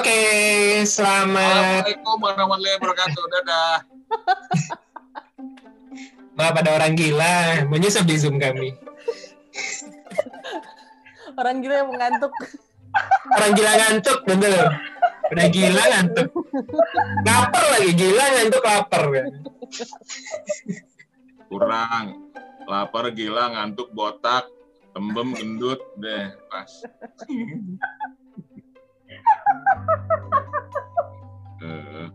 Oke, selamat. Assalamualaikum warahmatullahi wabarakatuh. Dadah. Maaf ada orang gila menyusup di Zoom kami. Orang gila yang mengantuk. Orang gila ngantuk, bener. Udah gila ngantuk. Lapar lagi, gila ngantuk lapar. kan. Kurang. Lapar, gila, ngantuk, botak, tembem, gendut, deh pas. Eh.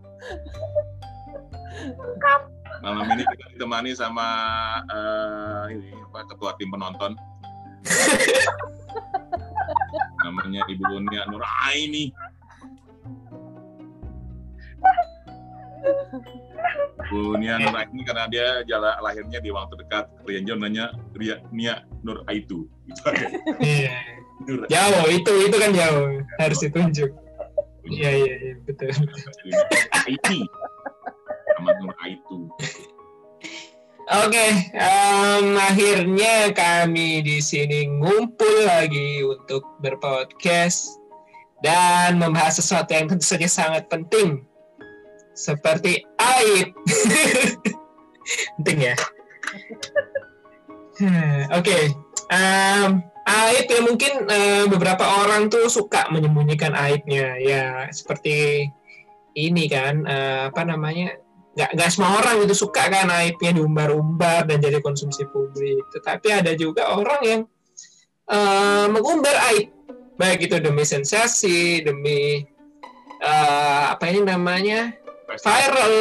Malam ini kita ditemani sama eh, ini apa ketua tim penonton. Namanya Ibu Nia Nuraini. Bu Nia Nuraini karena dia jala lahirnya di waktu dekat Rianjo nanya Ria Nia Nur Aitu. Gitu aja. Iya. Nur Jauh, itu itu kan jauh. Harus ditunjuk. Iya, iya, iya, betul. Aiti. Sama Nur Aitu. Oke, em, akhirnya kami di sini ngumpul lagi untuk berpodcast dan membahas sesuatu yang tentu saja sangat penting, seperti aib. penting ya. Hmm, Oke, em, aib ya mungkin eh, beberapa orang tuh suka menyembunyikan aibnya, ya seperti ini kan, eh, apa namanya? nggak nggak semua orang itu suka kan aibnya diumbar-umbar dan jadi konsumsi publik. Tetapi ada juga orang yang eh, mengumbar aib, baik itu demi sensasi, demi eh, apa ini namanya viral,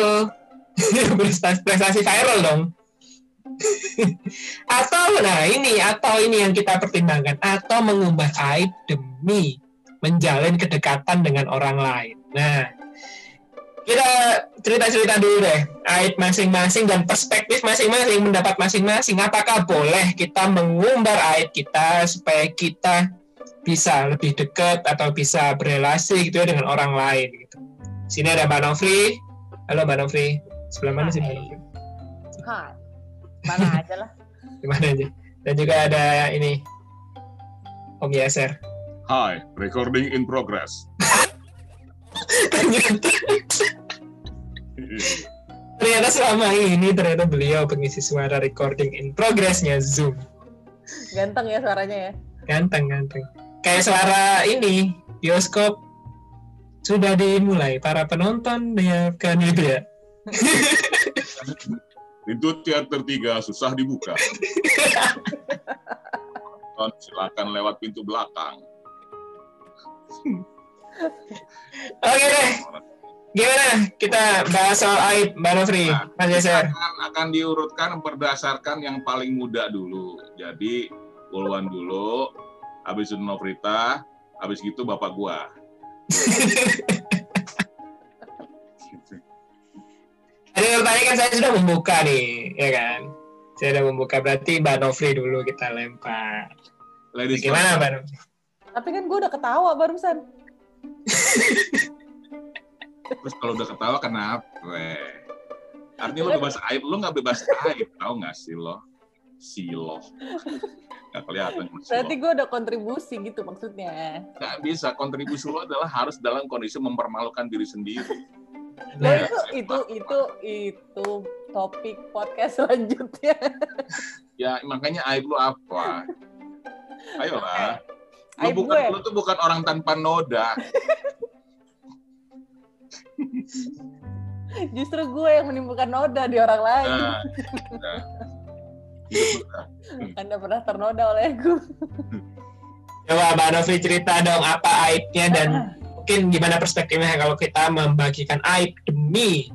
prestasi, prestasi viral dong. atau nah ini atau ini yang kita pertimbangkan atau mengumbar aib demi menjalin kedekatan dengan orang lain. Nah, kita cerita-cerita dulu deh aib masing-masing dan perspektif masing-masing mendapat masing-masing apakah boleh kita mengumbar aib kita supaya kita bisa lebih dekat atau bisa berrelasi gitu ya dengan orang lain gitu. Sini ada Mbak Novri. Halo Mbak Novri. Sebelah mana sih Mbak Novri? Hai. Mana aja lah. Di mana aja? Dan juga ada ini Om Yaser. Hi, recording in progress. Ternyata ternyata selama ini ternyata beliau pengisi suara recording in progressnya Zoom. Ganteng ya suaranya ya. Ganteng, ganteng. Kayak suara ini, bioskop sudah dimulai. Para penonton menyiapkan itu ya. Pintu teater 3 susah dibuka. Silakan lewat pintu belakang. Oke deh, gimana kita bahas soal aib, Mbak Novri, Nah, Mas Yaser. akan, akan diurutkan berdasarkan yang paling muda dulu. Jadi Pulwan dulu, habis itu Novrita, habis gitu bapak gua. Tadi pertanyaan kan saya sudah membuka nih, ya kan? Saya sudah membuka, berarti Mbak Novri dulu kita lempar. Ladies Gimana. Mbak Novri? Tapi kan gue udah ketawa barusan. Terus kalau udah ketawa kenapa? Artinya lo bebas aib, lo nggak bebas aib, tau nggak sih lo? Silo. Nggak kelihatan. silo. Berarti gue udah kontribusi gitu maksudnya. nggak bisa kontribusi lo adalah harus dalam kondisi mempermalukan diri sendiri Nah, itu itu itu itu topik podcast selanjutnya. ya makanya aib lo apa ayolah lo Aib bukan gue. lo tuh bukan orang tanpa noda Justru gue yang menimbulkan noda di orang lain. nah, nah. Anda pernah ternoda olehku. Coba Mbak Novi cerita dong apa aibnya dan mungkin gimana perspektifnya kalau kita membagikan aib demi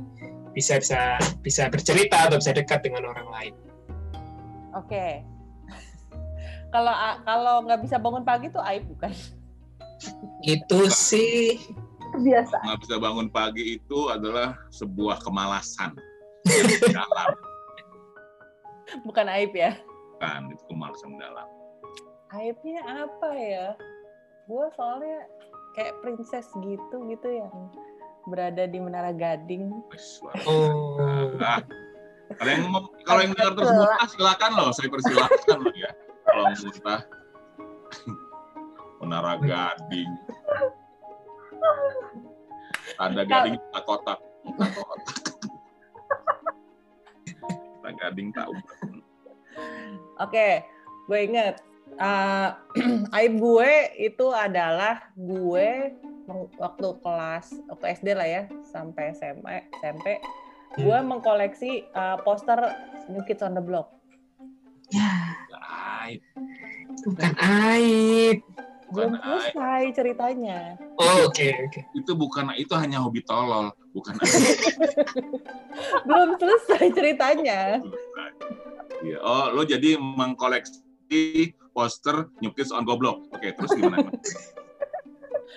bisa bisa bisa bercerita atau bisa dekat dengan orang lain. Oke. Kalau kalau nggak bisa bangun pagi tuh aib bukan? Itu sih Biasa. nggak bisa bangun pagi itu adalah sebuah kemalasan dalam Bukan aib ya. kan itu kemalasan dalam Aibnya apa ya? Gue soalnya kayak princess gitu gitu yang berada di Menara Gading. Oh biasa. kalau yang ngomong- kalau yang dengar terus muntah silakan loh saya persilakan loh ya kalau muntah menara gading Tanda gading tak kotak. Tak kotak. Tak gading tak ubat. Oke, gue inget. Uh, aib gue itu adalah gue waktu kelas waktu SD lah ya sampai SMA SMP gue mengkoleksi uh, poster New Kids on the Block. Ya, Aib. itu bukan aib. Belum aib. selesai ceritanya. Oh, Oke, oke. Itu bukan itu hanya hobi tolol, bukan aib. Belum selesai ceritanya. Iya. Oh, lo jadi mengkoleksi poster New Kids on Goblok. Oke, terus gimana?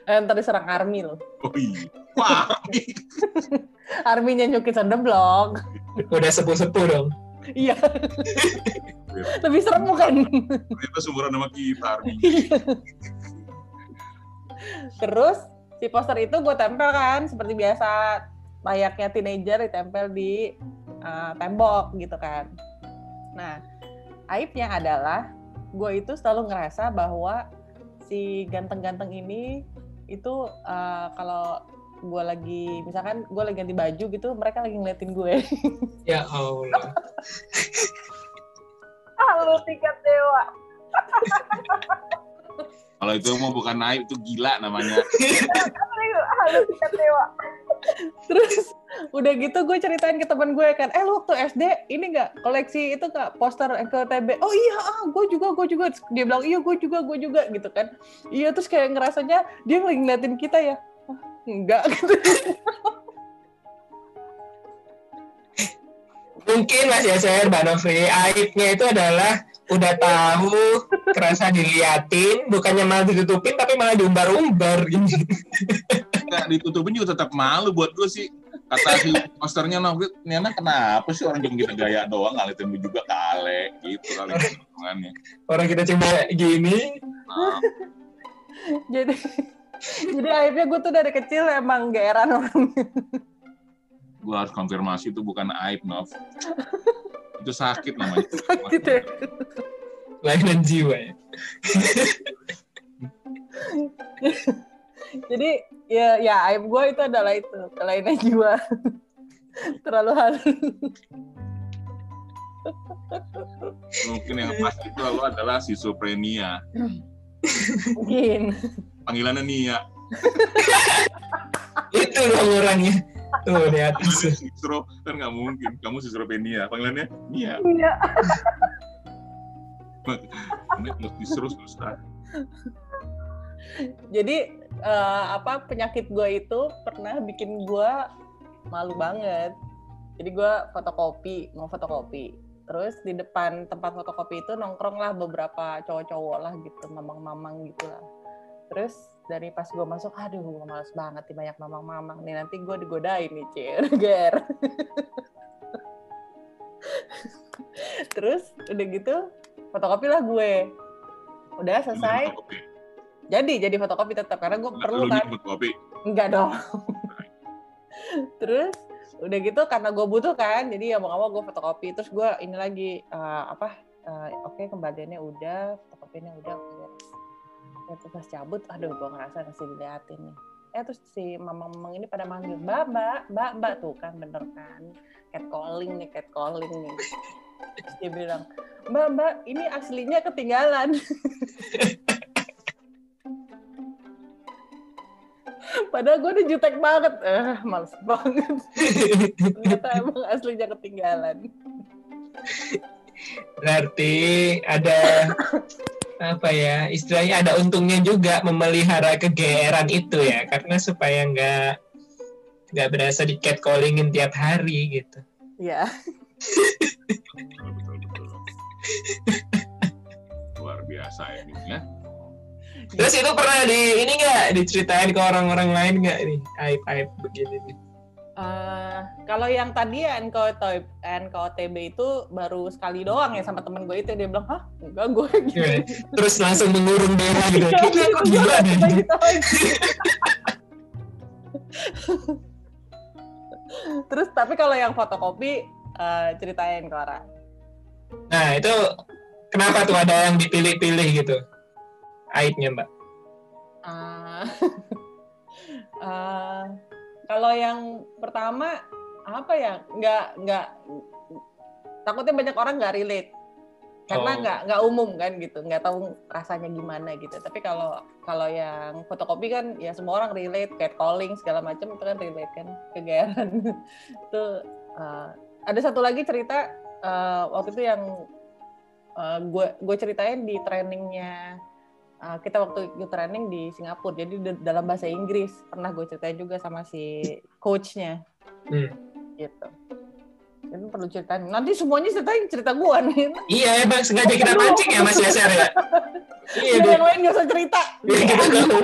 Eh, ntar diserang Army loh. Oh iya. Wah, Arminya New Kids on the Block. Udah sepuh-sepuh dong. Iya. Lebih serem bukan? ternyata sumuran sama kita. Army. Terus si poster itu gue tempel kan seperti biasa layaknya teenager ditempel di uh, tembok gitu kan. Nah, aibnya adalah gue itu selalu ngerasa bahwa si ganteng-ganteng ini itu uh, kalau gue lagi misalkan gue lagi ganti baju gitu mereka lagi ngeliatin gue. Ya Allah. Halo tiket dewa. Kalau itu mau bukan naik, itu gila namanya. Terus udah gitu gue ceritain ke teman gue kan, eh lu waktu SD ini nggak koleksi itu nggak poster NKTB? Oh iya, ah gue juga, gue juga. Dia bilang iya gue juga, gue juga gitu kan. Iya terus kayak ngerasanya dia lagi ngeliatin kita ya. "Ah, Enggak gitu. Mungkin Mas Yaser, Mbak Novi, aibnya itu adalah udah tahu kerasa diliatin, bukannya malah ditutupin tapi malah diumbar-umbar gitu. Nggak ditutupin juga tetap malu buat gue sih. Kata si posternya, nah, ini anak kenapa sih orang cuma kita gaya doang, ngalitin gue juga kale, gitu kali. Orang kita cuma gini, Nah, jadi jadi akhirnya gue tuh dari kecil emang geeran orang. gue harus konfirmasi itu bukan aib, Nov. Itu sakit namanya. gitu ya. lainan jiwa ya. Jadi ya ya aib gue itu adalah itu kelainan jiwa. Terlalu halus. Mungkin yang pas itu lo adalah schizophrenia. Mungkin. Panggilannya Nia. Itu dong orangnya. Tuh di atas. Panggilannya schizro, kan nggak mungkin. Kamu schizophrenia. Panggilannya Nia. Iya. Ini harus disuruh susah. Jadi eh, apa penyakit gue itu pernah bikin gue malu banget. Jadi gue fotokopi, mau fotokopi. Terus di depan tempat fotokopi itu nongkrong lah beberapa cowok-cowok lah gitu, mamang-mamang gitu lah. Terus dari pas gue masuk, aduh gue males banget nih banyak mamang-mamang. Nih nanti gue digodain nih, cer, ger. Terus udah gitu fotokopi lah gue. Udah selesai, jadi jadi fotokopi tetap karena gue perlu Lu kan nyebut kopi. enggak dong terus udah gitu karena gue butuh kan jadi ya mau nggak mau gue fotokopi terus gue ini lagi eh, apa eh, oke kembaliannya udah fotokopinya udah beres ya, terus pas cabut aduh gue ngerasa masih diliatin nih eh terus si mamang-mamang ini pada manggil mbak mbak mbak mbak tuh kan bener kan cat calling nih cat calling nih terus dia bilang mbak mbak ini aslinya ketinggalan Padahal gue udah jutek banget. Eh, males banget. Ternyata emang aslinya ketinggalan. Berarti ada apa ya istilahnya ada untungnya juga memelihara kegeeran itu ya karena supaya nggak nggak berasa di catcallingin tiap hari gitu. Ya. Luar biasa ini ya. Terus itu pernah di ini nggak diceritain ke orang-orang lain nggak ini aib-aib begini nih? Eh, kalau yang tadi ya NKOTB, NKOTB itu baru sekali doang ya sama temen gue itu dia bilang hah enggak gue gitu. Gimana? Terus langsung mengurung diri gitu. Kayaknya aku gila deh. Gitu. Terus tapi kalau yang fotokopi eh, ceritain ke orang. Nah itu kenapa tuh ada yang dipilih-pilih gitu? Aibnya mbak. Ah, Uh, kalau yang pertama apa ya? Nggak nggak takutnya banyak orang nggak relate karena Oh. nggak nggak umum kan gitu, nggak tahu rasanya gimana gitu. Tapi kalau kalau yang fotokopi kan ya semua orang relate, kayak calling segala macam itu kan relate kan, kegeeran itu. uh, ada satu lagi cerita uh, waktu itu yang uh, gue gue ceritain di trainingnya uh, kita waktu ikut training di Singapura jadi di- dalam bahasa Inggris pernah gue ceritain juga sama si coachnya Hmm. gitu itu perlu ceritain nanti semuanya ceritain cerita gue nih Iya emang sengaja kita pancing ya Mas Yaser ya. Iya yang lain gak usah cerita tahu.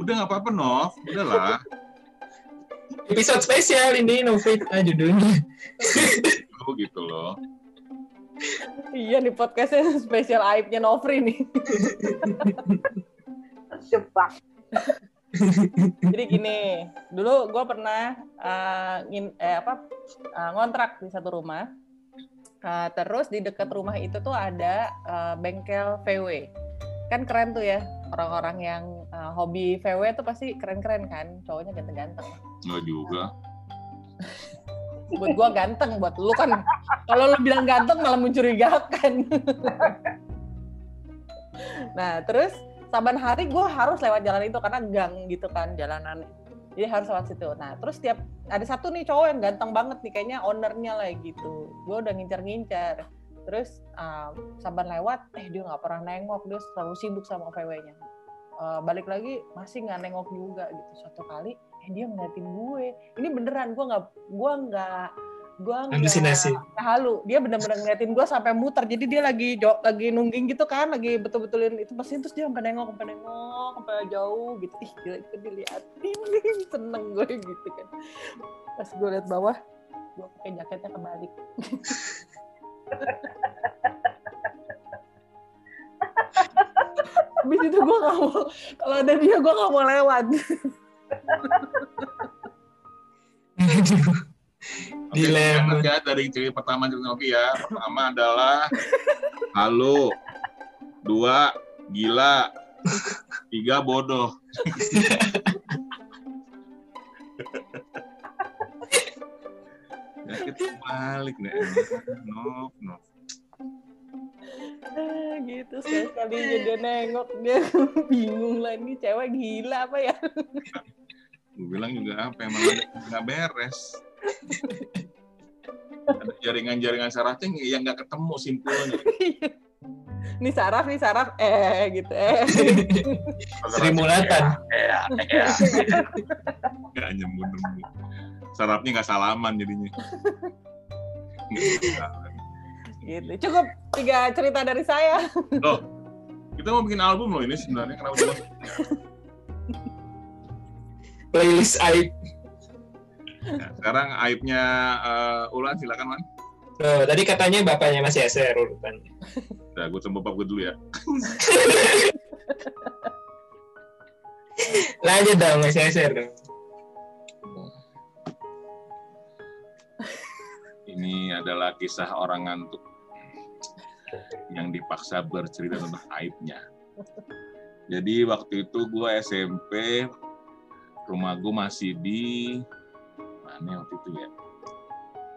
Udah nggak apa-apa, Nov. Udahlah. Episode spesial ini Novit ah, judulnya. Lu gitu loh. Iya nih podcastnya spesial aibnya Novri nih Jebak. jadi gini dulu gue pernah uh, ngin- eh, apa uh, ngontrak di satu rumah Uh, terus di dekat rumah itu tuh ada uh, bengkel VW kan keren tuh ya orang-orang yang uh, hobi VW tuh pasti keren-keren kan cowoknya ganteng-ganteng Nggak juga. buat gua ganteng buat lu kan. Kalau lu bilang ganteng malah mencurigakan. Nah terus saban hari gua harus lewat jalan itu karena gang gitu kan jalanan. Jadi harus lewat situ. Nah terus tiap ada satu nih cowok yang ganteng banget nih kayaknya ownernya lah gitu. Gua udah ngincar-ngincar. Terus um, saban lewat eh dia nggak pernah nengok. Dia selalu sibuk sama VW-nya Eh, balik lagi masih nggak nengok juga gitu. Suatu kali eh dia ngeliatin gue. Ini beneran gue nggak gue nggak gue nggak Halusinasi. halu. Dia bener-bener ngeliatin gue sampai muter. Jadi dia lagi jo- lagi nungging gitu kan lagi betul-betulin itu. Mesin terus dia sampai nengok sampai nengok sampai jauh gitu. Ih gila itu diliatin. Seneng gue gitu kan. Pas gue liat bawah gue pakai jaketnya kebalik. Habis itu gue gak mau, kalau ada dia gue gak mau lewat. Aduh. Oke, Dilema. ya dari ciri pertama Novi ya. Pertama adalah halu, dua gila, tiga bodoh. ya kita balik nih. Nov, Nov. Ah, gitu sekali dia nengok dia bingung lah ini cewek gila apa ya bilang juga apa emang nggak beres. Ada jaringan-jaringan sarafnya yang nggak ketemu simpulnya. ini saraf nih saraf eh gitu eh Sri Mulatan. Iya, iya. Nggak nyemu-nemu. Sarafnya nggak salaman jadinya. gitu cukup tiga cerita dari saya Loh, kita mau bikin album loh ini sebenarnya kenapa Playlist aib. Nah, sekarang aibnya eh, Ulan silakan man. Tuh, tadi katanya bapaknya Mas Yaser urutan. Udah, gue coba bab gue dulu ya. Lanjut dong Mas Yaser dong. Ini adalah kisah orang ngantuk yang dipaksa bercerita tentang aibnya. Jadi waktu itu gue SMP, rumah gue masih di mana waktu itu ya?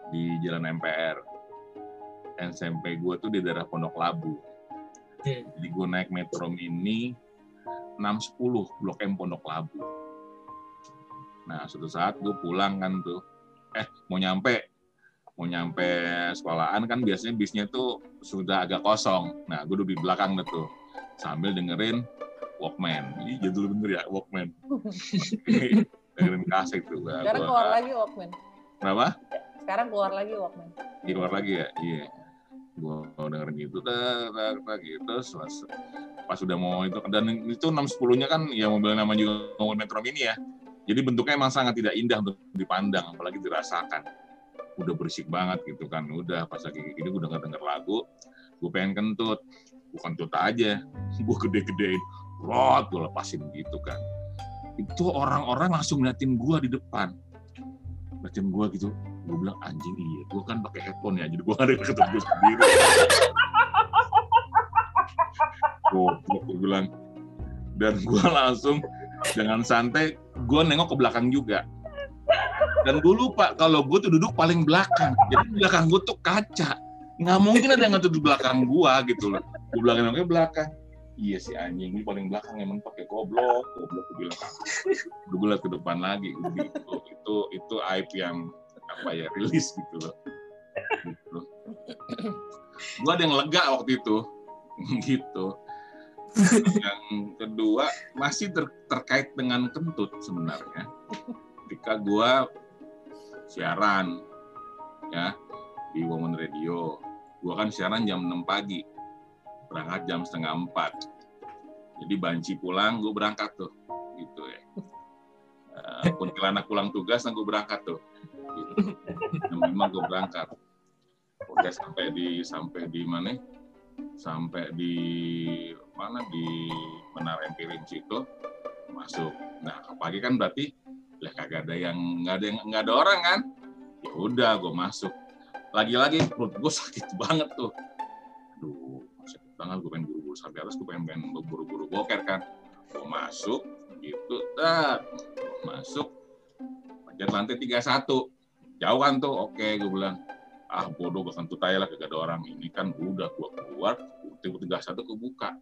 Di Jalan MPR. SMP gue tuh di daerah Pondok Labu. Jadi gue naik metro mini 610 Blok M Pondok Labu. Nah, suatu saat gue pulang kan tuh. Eh, mau nyampe mau nyampe sekolahan kan biasanya bisnya tuh sudah agak kosong. Nah, gue duduk di belakang deh tuh sambil dengerin Walkman. Ih, jadul bener ya Walkman. dengerin kaset tuh. Gua, sekarang gua- keluar lagi Walkman Kenapa? sekarang keluar lagi Walkman Di luar lagi ya? Iya. Gue dengerin gitu, dah, dah, gitu. Terus pas- udah mau itu, dan itu 610-nya kan ya mobil nama juga Metro Mini ya. Jadi bentuknya emang sangat tidak indah untuk dipandang, apalagi dirasakan. Udah berisik banget gitu kan. Udah pas lagi gini gue denger denger lagu, gue pengen kentut. Bukan kentut aja, gue gede-gedein. Rot, gue lepasin gitu kan. Itu orang-orang langsung ngeliatin gue di depan. Ngeliatin gue gitu, gue bilang anjing iya gue kan pakai headphone ya jadi gue ada ketemu gue sendiri. Goblok gue bilang. Dan gue langsung dengan santai gue nengok ke belakang juga. Dan gue lupa kalau gue tuh duduk paling belakang. Jadi belakang gue tuh kaca. Nggak mungkin ada yang duduk belakang gue gitu loh. Gue belakang belakang iya si anjing. Ini paling belakang emang pakai goblok. Goblok gue bilang. Gue lihat ke depan lagi. Itu itu itu aib yang apa ya rilis gitu loh. Gitu. gue ada yang lega waktu itu. Gitu. Yang kedua masih ter terkait dengan kentut sebenarnya. Ketika gue siaran ya di Women Radio. Gue kan siaran jam 6 pagi berangkat jam setengah 4 jadi banci pulang gue berangkat tuh gitu ya uh, kuntilanak pulang tugas dan gue berangkat tuh gitu. jam 5 gue berangkat udah sampai di sampai di mana sampai di mana di Menara Empirin situ masuk. Nah pagi kan berarti lah kagak ada yang nggak ada yang nggak ada orang kan? Ya udah gue masuk. Lagi-lagi perut gue sakit banget tuh. Banget gue pengen buru-buru sampai atas gue pengen pengen buru-buru boker kan. Gue masuk gitu, dah masuk panjat lantai 31 jauh kan tuh oke gue bilang. Ah bodoh gue kentut aja lah kagak ada orang. Ini kan udah gua keluar tiba-tiba satu kebuka.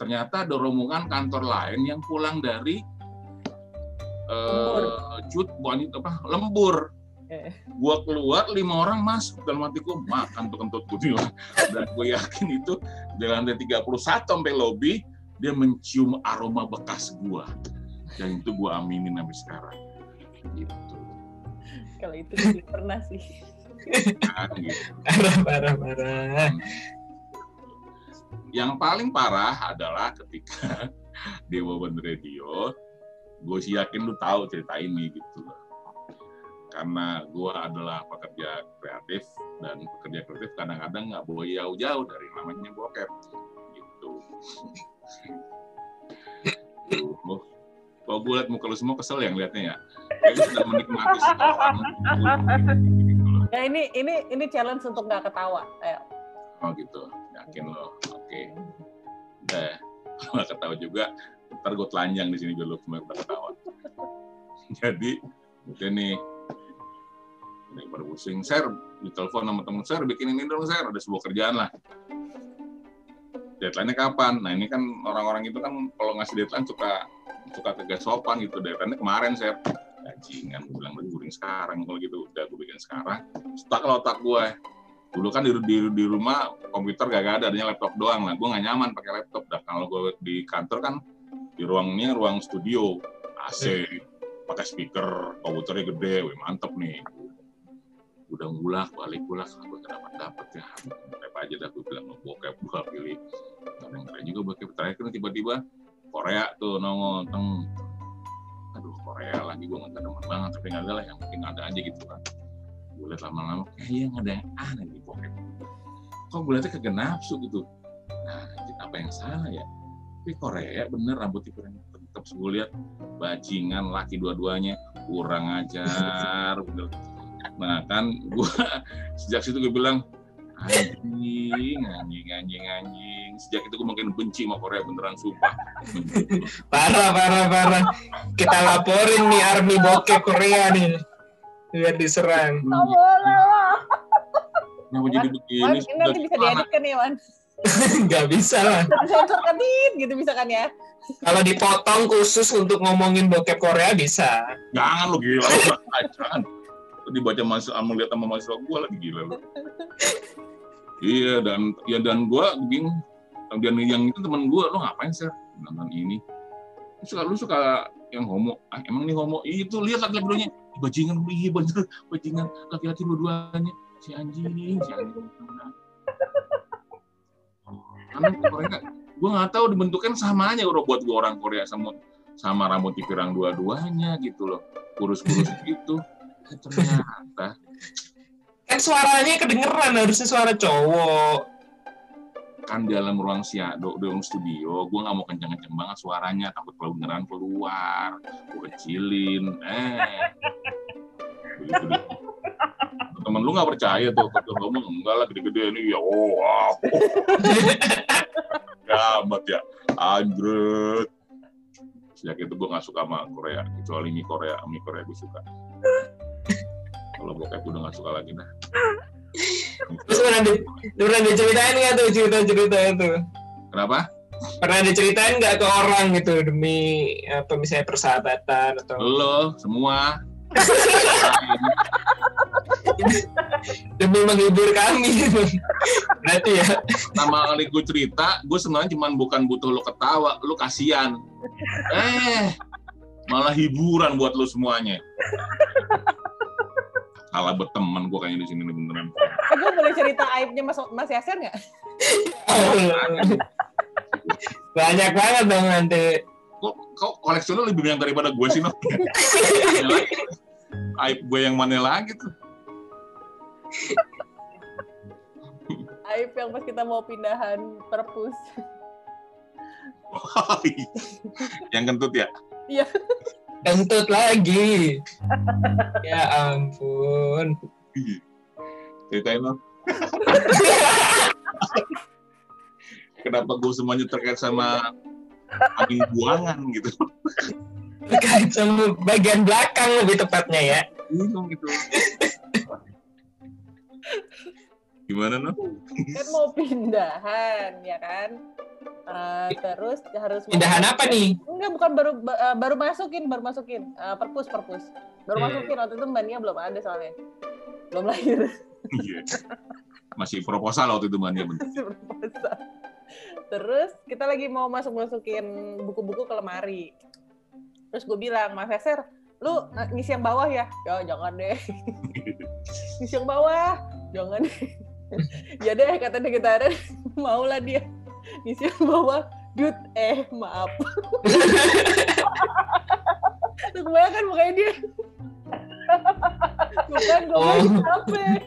Ternyata ada rombongan kantor lain yang pulang dari uh, cut bukan apa lembur. eh. Gua keluar lima orang masuk. Dalam hatiku makan tuh kentut gue dan gue yakin itu di lantai 31 sampai lobby dia mencium aroma bekas gua. Dan itu gua aminin sampai sekarang. Gitu. Kalau itu pernah sih. Parah, parah, parah. Yang paling parah adalah ketika di Women Radio, gue sih yakin lu tahu cerita ini gitu. loh. Karena gue adalah pekerja kreatif dan pekerja kreatif kadang-kadang nggak boleh jauh-jauh dari namanya bokep gitu. Tuh, kalau gue liat muka lu semua kesel yang liatnya ya. Kayaknya sudah menikmati Ya ini ini ini challenge untuk nggak ketawa. Ayo. Oh gitu, yakin lo. Oke. Okay. Udah, nggak ketawa juga. Ntar gue telanjang di sini lo semua ketawa. Jadi, udah nih. Baru pusing. Share, ditelepon sama temen share, bikin ini dong share. Ada sebuah kerjaan lah. Deadline-nya kapan? Nah ini kan orang-orang itu kan kalau ngasih deadline suka suka kagak sopan gitu. Deadline-nya kemarin share bajingan gue bilang guring sekarang kalau gitu udah gue bikin sekarang stuck kalau otak gue dulu kan di, di, di rumah komputer gak ada adanya laptop doang lah gue gak nyaman pakai laptop dah kalau gue di kantor kan di ruangnya ruang studio AC pakai speaker komputernya gede wih mantep nih udah ngulak balik ngulak gue gak dapat ya. Apa aja dah gue bilang mau bokep gue pilih. Dan yang juga bokep. Terakhir kan tiba-tiba Korea tuh nongol teng. Aduh Korea lagi gue nggak demen banget. Tapi nggak ada lah yang penting ada aja gitu kan. Gue lihat lama-lama kayaknya nggak ada yang aneh di bokep. Kok gue lihatnya kagak nafsu gitu? Nah apa yang salah ya? Tapi Korea bener rambut kurang tetap gue lihat bajingan laki dua-duanya kurang ajar bener nah kan gue sejak situ gue bilang anjing anjing anjing anjing. Sejak itu gue makin benci sama Korea beneran sumpah. Parah parah parah. Kita laporin nih army bokep Korea nih. Biar diserang. Nggak boleh kenapa jadi begini? Ini nanti bisa dieditkan ya Wan Gak bisa lah. Sensor kan gitu bisa kan ya? Kalau dipotong khusus untuk ngomongin bokep Korea bisa. Jangan lo gila jangan dibaca mahasiswa lihat sama mahasiswa gue lagi gila lo iya dan ya dan gue bingung. Dan yang itu teman gue lo ngapain sih nonton ini? Lu suka lu suka yang homo? Ah, emang ini homo? Itu lihat laki-laki dua bajingan iya bener bajingan. Laki-laki dua-duanya si anjing si anjing karena Korea gue nggak tahu dibentukkan sama aja udah buat gue orang Korea sama sama rambut pirang dua-duanya gitu loh. Kurus-kurus gitu ternyata kan suaranya kedengeran harusnya suara cowok. Kan dalam ruang di ruang studio gue nggak mau kenceng-kenceng banget suaranya takut kalau beneran keluar. Gue kecilin eh. Deh. Temen lu nggak percaya tuh kata ngomong enggak lah gede-gede ini. Ya oh wow. Ya amat ya. Anjret sejak itu gue nggak suka sama Korea kecuali mie Korea mie Korea gue suka kalau bokep udah nggak suka lagi nah Terus pernah, di, pernah diceritain nggak tuh cerita-cerita itu? kenapa Pernah diceritain nggak ke orang gitu demi apa misalnya persahabatan atau lo semua demi menghibur kami gitu. Berarti ya. pertama kali gue cerita gue sebenarnya cuma bukan butuh lo ketawa lo kasihan eh malah hiburan buat lo semuanya kalah berteman gue kayaknya di sini nih beneran Eh, gue boleh cerita aibnya Mas, Mas Yaser nggak? Banyak banget dong nanti. kok kok koleksi lo lebih banyak daripada gue sih no aib gue yang mana lagi tuh Aib yang pas kita mau pindahan perpus. yang kentut ya Iya. Kentut lagi. ya ampun. ceritain lo kenapa gue semuanya terkait sama angin buangan gitu Terkait sama bagian belakang lebih tepatnya ya. bingung gitu gimana no Kan mau pindahan, ya kan? Eh, terus harus Pindahan apa nih? Enggak, bukan baru ba- eh, baru masukin, baru masukin. Eh, perpus, perpus. Baru Hmm. masukin waktu itu Mbak Nia belum ada soalnya. Belum lahir. Iya. masih proposal waktu itu bener Masih berpuasa. Terus kita lagi mau masuk-masukin buku-buku ke lemari. Terus gue bilang, Mas Eser, lu ngisi yang bawah ya? Ya jangan deh. ngisi yang bawah, jangan deh. ya deh, kata dia kita ada, maulah dia. Ngisi yang bawah, Dut, eh maaf. Lu kebayangkan mukanya dia. Bukan, gue Oh. capek.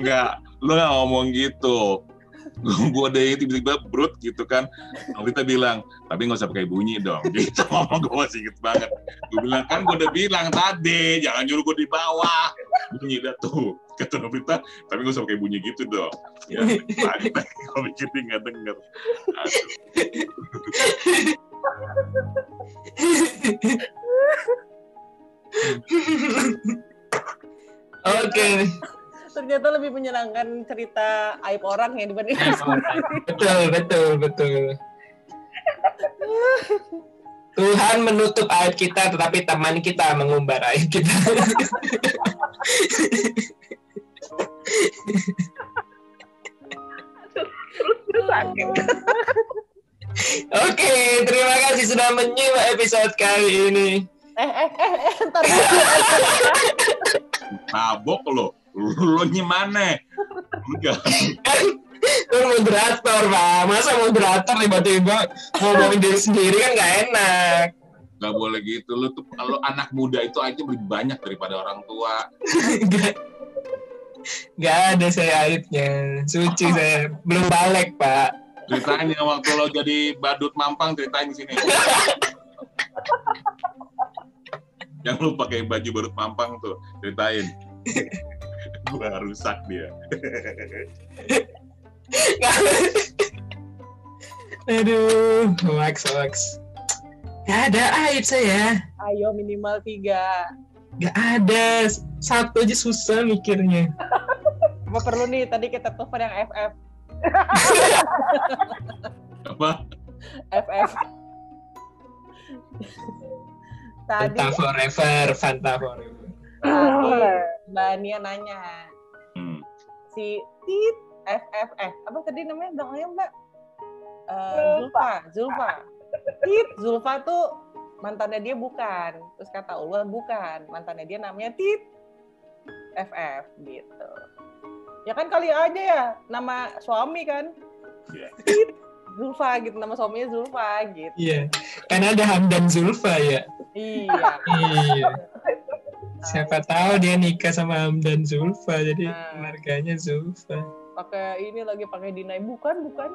Enggak, lu nggak ngomong gitu. gue deh tiba-tiba brut gitu kan. Lalu kita bilang, tapi nggak usah pakai bunyi dong. Gitu ngomong gue masih inget banget. Gue bilang, kan gue udah bilang tadi, jangan nyuruh gue di bawah. Bunyi dah tuh. Kata Novita, tapi nggak usah pakai bunyi gitu dong. Ya, tadi gue mikirin nggak denger. Oke. Ternyata lebih menyenangkan cerita aib orang ya dibanding betul, betul, betul. Tuhan menutup aib kita, tetapi teman kita mengumbar aib kita. Oke, terima kasih sudah menyimak episode kali ini. eh eh eh eh ntar. Mabok lo. Lo gimana? Enggak. Lu moderator, Pak. Masa moderator tiba-tiba ngomongin diri sendiri kan nggak enak. Gak boleh gitu. Lu tuh kalau anak muda itu aja lebih banyak daripada orang tua. Nggak- Nggak ada saya aibnya. Suci saya. Belum balik, Pak. Ceritain yang waktu lo jadi badut mampang ceritain di sini. yang lu pakai baju badut mampang tuh ceritain. Gua rusak dia. Aduh, hoax, hoax. Gak ada aib saya. Ayo minimal tiga. Gak ada. Satu aja susah mikirnya. Apa perlu nih tadi kita telepon yang FF. Apa? FF. tadi Fanta forever, Fanta forever. tadi Mbak Nia nanya Hmm. si Tit FF eh apa tadi namanya belakangnya Mbak? Eh, Zulfa, Zulfa. Tit Zulfa tuh mantannya dia bukan. Terus kata Allah bukan, mantannya dia namanya Tit FF gitu. Ya kan kali aja ya nama suami kan. Iya. Tit Zulfa gitu nama suaminya Zulfa gitu. Iya. Karena ada Hamdan Zulfa ya. Iya. Iya. Siapa tahu dia nikah sama Hamdan Zulfa, jadi Nah. keluarganya Zulfa. Pakai ini lagi pakai dinai bukan bukan.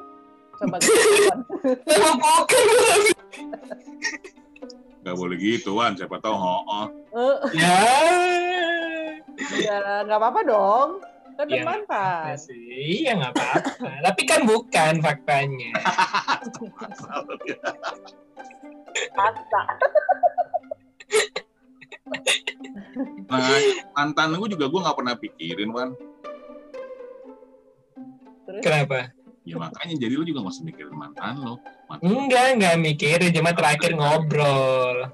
Coba bukan. Oh, bukan. Gak boleh gitu, Wan. Siapa tahu ho Eh, ya. ya nggak apa-apa dong. Kan Iya, mantan. Ya sih, iya nggak apa-apa. Tapi kan bukan faktanya. Kata. Nah, mantan gue juga gue nggak pernah pikirin, Wan. Terus Kenapa? Ya makanya jadi lu juga nggak usah mikirin mantan lo. Mantan Enggak, enggak mikirin. Cuma terakhir ngobrol.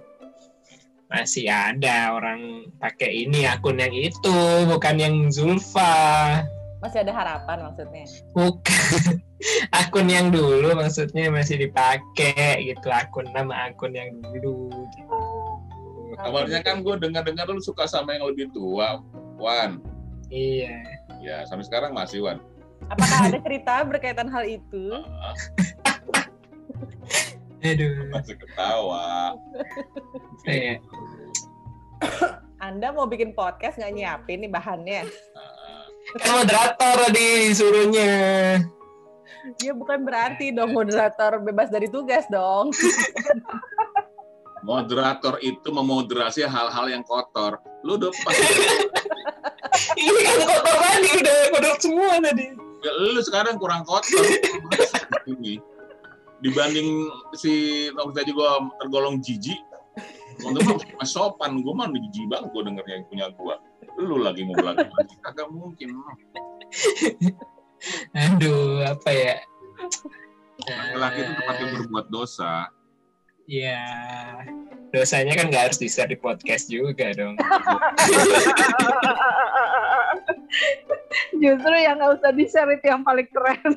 Masih ada orang pakai ini akun yang itu, bukan yang Zulfa. masih ada harapan maksudnya. Bukan. akun yang dulu maksudnya masih dipakai gitu. Akun nama akun yang dulu. Gitu. Kabarnya kan gue dengar-dengar lu suka sama yang lebih tua, Wan. Iya. Ya, sampai sekarang masih, Wan. Apakah ada cerita berkaitan hal itu? Aduh. masih ketawa. Iya. Anda mau bikin podcast nggak nyiapin nih bahannya? Ah, Kan moderator tadi disuruhnya. Ya bukan berarti dong moderator bebas dari tugas dong. moderator itu memoderasi hal-hal yang kotor. Lu udah pasti Ini kan kotor tadi udah kotor semua tadi. Ya, lu sekarang kurang kotor. Ini dibanding si waktu tadi gua tergolong jijik. Untuk mas sopan. Gue mah jijik banget gue dengernya yang punya gua. Lu lagi mau lagi kagak mungkin. Aduh, apa ya? laki-laki itu tempatnya berbuat dosa. Ya, dosanya kan nggak harus di-share di podcast juga dong. Justru yang nggak usah di-share itu yang paling keren.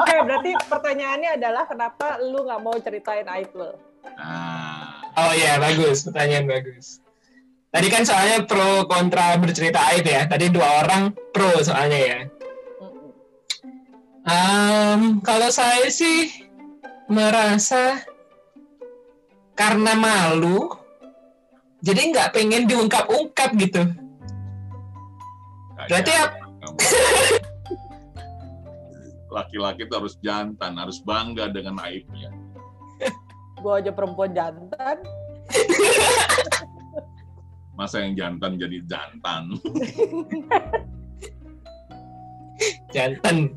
Oke, berarti pertanyaannya adalah kenapa lu nggak mau ceritain aib lo? nah Oh iya, bagus. Pertanyaan bagus. Tadi kan soalnya pro kontra bercerita aib ya. Tadi dua orang pro soalnya ya. Um, kalau saya sih merasa karena malu, jadi nggak pengen diungkap-ungkap gitu. Berarti kamu. laki-laki itu harus jantan harus bangga dengan aibnya Gua aja perempuan jantan. masa yang jantan jadi jantan jantan.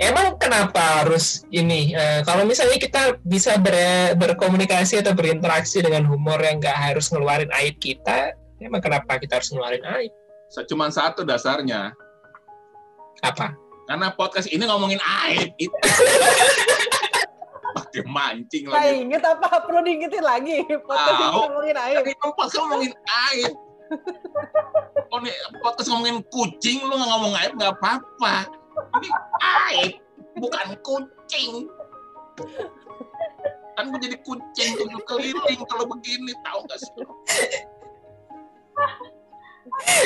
Emang kenapa harus ini? eh, kalau misalnya kita bisa ber- berkomunikasi atau berinteraksi dengan humor yang nggak harus ngeluarin aib kita, emang kenapa kita harus ngeluarin aib? Cuman satu dasarnya Apa? karena podcast ini ngomongin aib itu pakai mancing Nah, lagi inget apa? Perlu diingetin lagi. Podcast ini ngomongin aib. Ini podcast ngomongin aib oh nih podcast ngomongin kucing lu nggak ngomong aib nggak apa-apa ini aib bukan kucing kan gue jadi kucing tujuh keliling kalau begini tahu nggak sih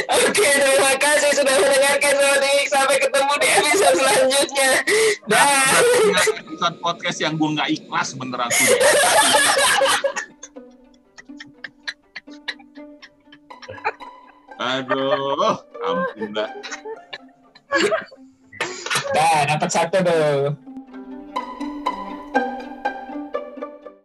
Oke, terima kasih sudah mendengarkan Sodik. Sampai ketemu di episode selanjutnya. Dah. Nah, episode podcast yang gue nggak ikhlas beneran tuh. Aduh, ampun dah. Dah, dapat satu tuh.